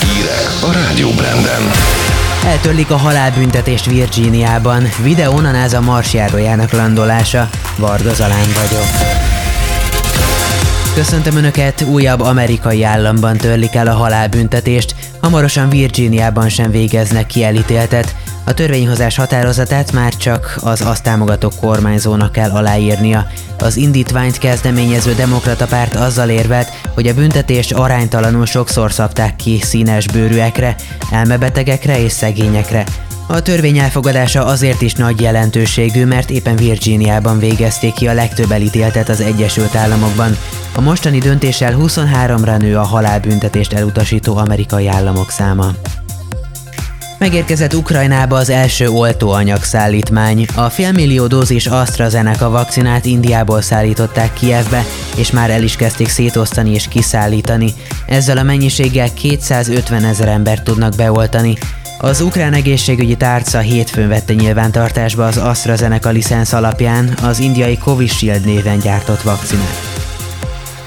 Hírek a Rádió Branden. Eltörlik a halálbüntetést Virginiában. Videón a NASA marsjárójának landolása. Varga Zalán vagyok. Köszöntöm Önöket, újabb amerikai államban törlik el a halálbüntetést, hamarosan Virginiában sem végeznek kielítéltet. A törvényhozás határozatát már csak az azt támogató kormányzónak kell aláírnia. Az indítványt kezdeményező demokrata párt azzal érvelt, hogy a büntetést aránytalanul sokszor szabták ki színes bőrűekre, elmebetegekre és szegényekre. A törvény elfogadása azért is nagy jelentőségű, mert éppen Virginiában végezték ki a legtöbb elítéltet az Egyesült Államokban. A mostani döntéssel 23-ra nő a halálbüntetést elutasító amerikai államok száma. Megérkezett Ukrajnába az első oltóanyag szállítmány. A félmillió dózis AstraZeneca vakcinát Indiából szállították Kievbe, és már el is kezdték szétosztani és kiszállítani. Ezzel a mennyiséggel 250 ezer embert tudnak beoltani. Az ukrán egészségügyi tárca hétfőn vette nyilvántartásba az AstraZeneca licensz alapján az indiai Covishield néven gyártott vakcinát.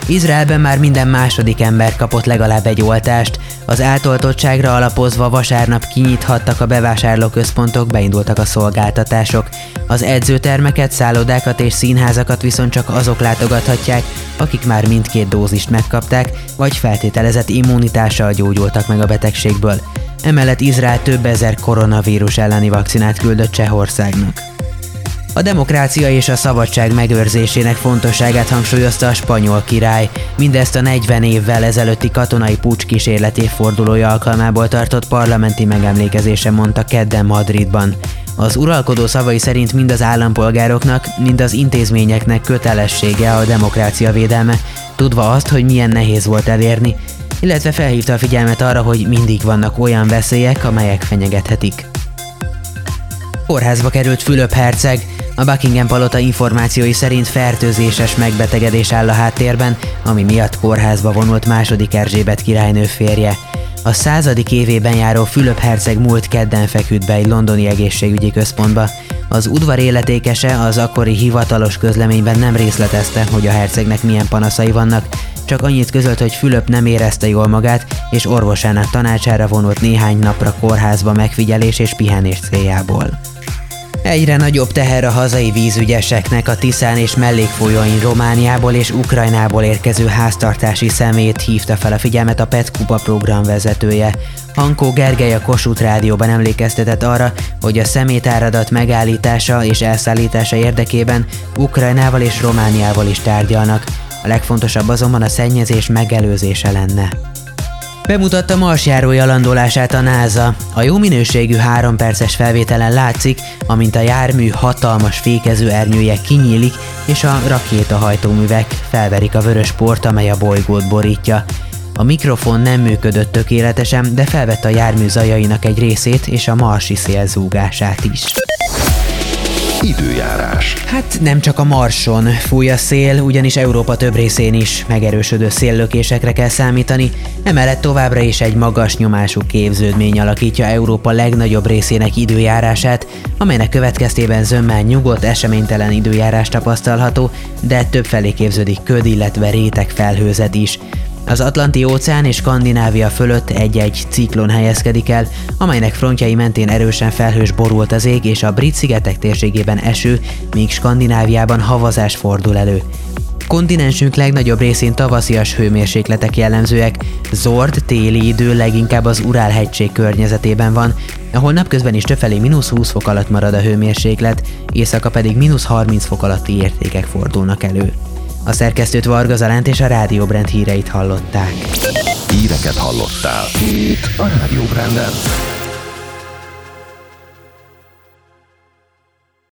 Izraelben már minden második ember kapott legalább egy oltást. Az átoltottságra alapozva vasárnap kinyithattak a bevásárlóközpontok, beindultak a szolgáltatások. Az edzőtermeket, szállodákat és színházakat viszont csak azok látogathatják, akik már mindkét dózist megkapták, vagy feltételezett immunitással gyógyultak meg a betegségből. Emellett Izrael több ezer koronavírus elleni vakcinát küldött Csehországnak. A demokrácia és a szabadság megőrzésének fontosságát hangsúlyozta a spanyol király, mindezt a 40 évvel ezelőtti katonai pucs kísérlet évfordulója alkalmából tartott parlamenti megemlékezése mondta kedden Madridban. Az uralkodó szavai szerint mind az állampolgároknak, mind az intézményeknek kötelessége a demokrácia védelme, tudva azt, hogy milyen nehéz volt elérni, illetve felhívta a figyelmet arra, hogy mindig vannak olyan veszélyek, amelyek fenyegethetik. Kórházba került Fülöp herceg, a Buckingham palota információi szerint fertőzéses megbetegedés áll a háttérben, ami miatt kórházba vonult második Erzsébet királynő férje. A századik évében járó Fülöp herceg múlt kedden feküdt be egy londoni egészségügyi központba. Az udvar életékese az akkori hivatalos közleményben nem részletezte, hogy a hercegnek milyen panaszai vannak, csak annyit közölt, hogy Fülöp nem érezte jól magát, és orvosának tanácsára vonult néhány napra kórházba megfigyelés és pihenés céljából. Egyre nagyobb teher a hazai vízügyeseknek a Tiszán és mellékfolyóin Romániából és Ukrajnából érkező háztartási szemét hívta fel a figyelmet a PET Kupa program vezetője. Hankó Gergely a Kossuth Rádióban emlékeztetett arra, hogy a szemétáradat megállítása és elszállítása érdekében Ukrajnával és Romániával is tárgyalnak. A legfontosabb azonban a szennyezés megelőzése lenne. Bemutatta marsjárója landolását a NASA. A jó minőségű három perces felvételen látszik, amint a jármű hatalmas fékező ernyője kinyílik, és a rakétahajtóművek felverik a vörös port, amely a bolygót borítja. A mikrofon nem működött tökéletesen, de felvette a jármű zajainak egy részét és a marsi szél zúgását is. Időjárás. Hát nem csak a Marson fúj a szél, ugyanis Európa több részén is megerősödő széllökésekre kell számítani, emellett továbbra is egy magas nyomású képződmény alakítja Európa legnagyobb részének időjárását, amelynek következtében zömmel nyugodt, eseménytelen időjárás tapasztalható, de több felé képződik köd, illetve réteg felhőzet is. Az Atlanti óceán és Skandinávia fölött egy-egy ciklon helyezkedik el, amelynek frontjai mentén erősen felhős borult az ég és a brit szigetek térségében eső, míg Skandináviában havazás fordul elő. Kontinensünk legnagyobb részén tavaszias hőmérsékletek jellemzőek, zord téli idő leginkább az Urál-hegység környezetében van, ahol napközben is többfelé mínusz 20 fok alatt marad a hőmérséklet, éjszaka pedig mínusz 30 fok alatti értékek fordulnak elő. A szerkesztőt Varga Zalánt és a Rádió Brand híreit hallották. Híreket hallottál. Itt a Rádió Branden.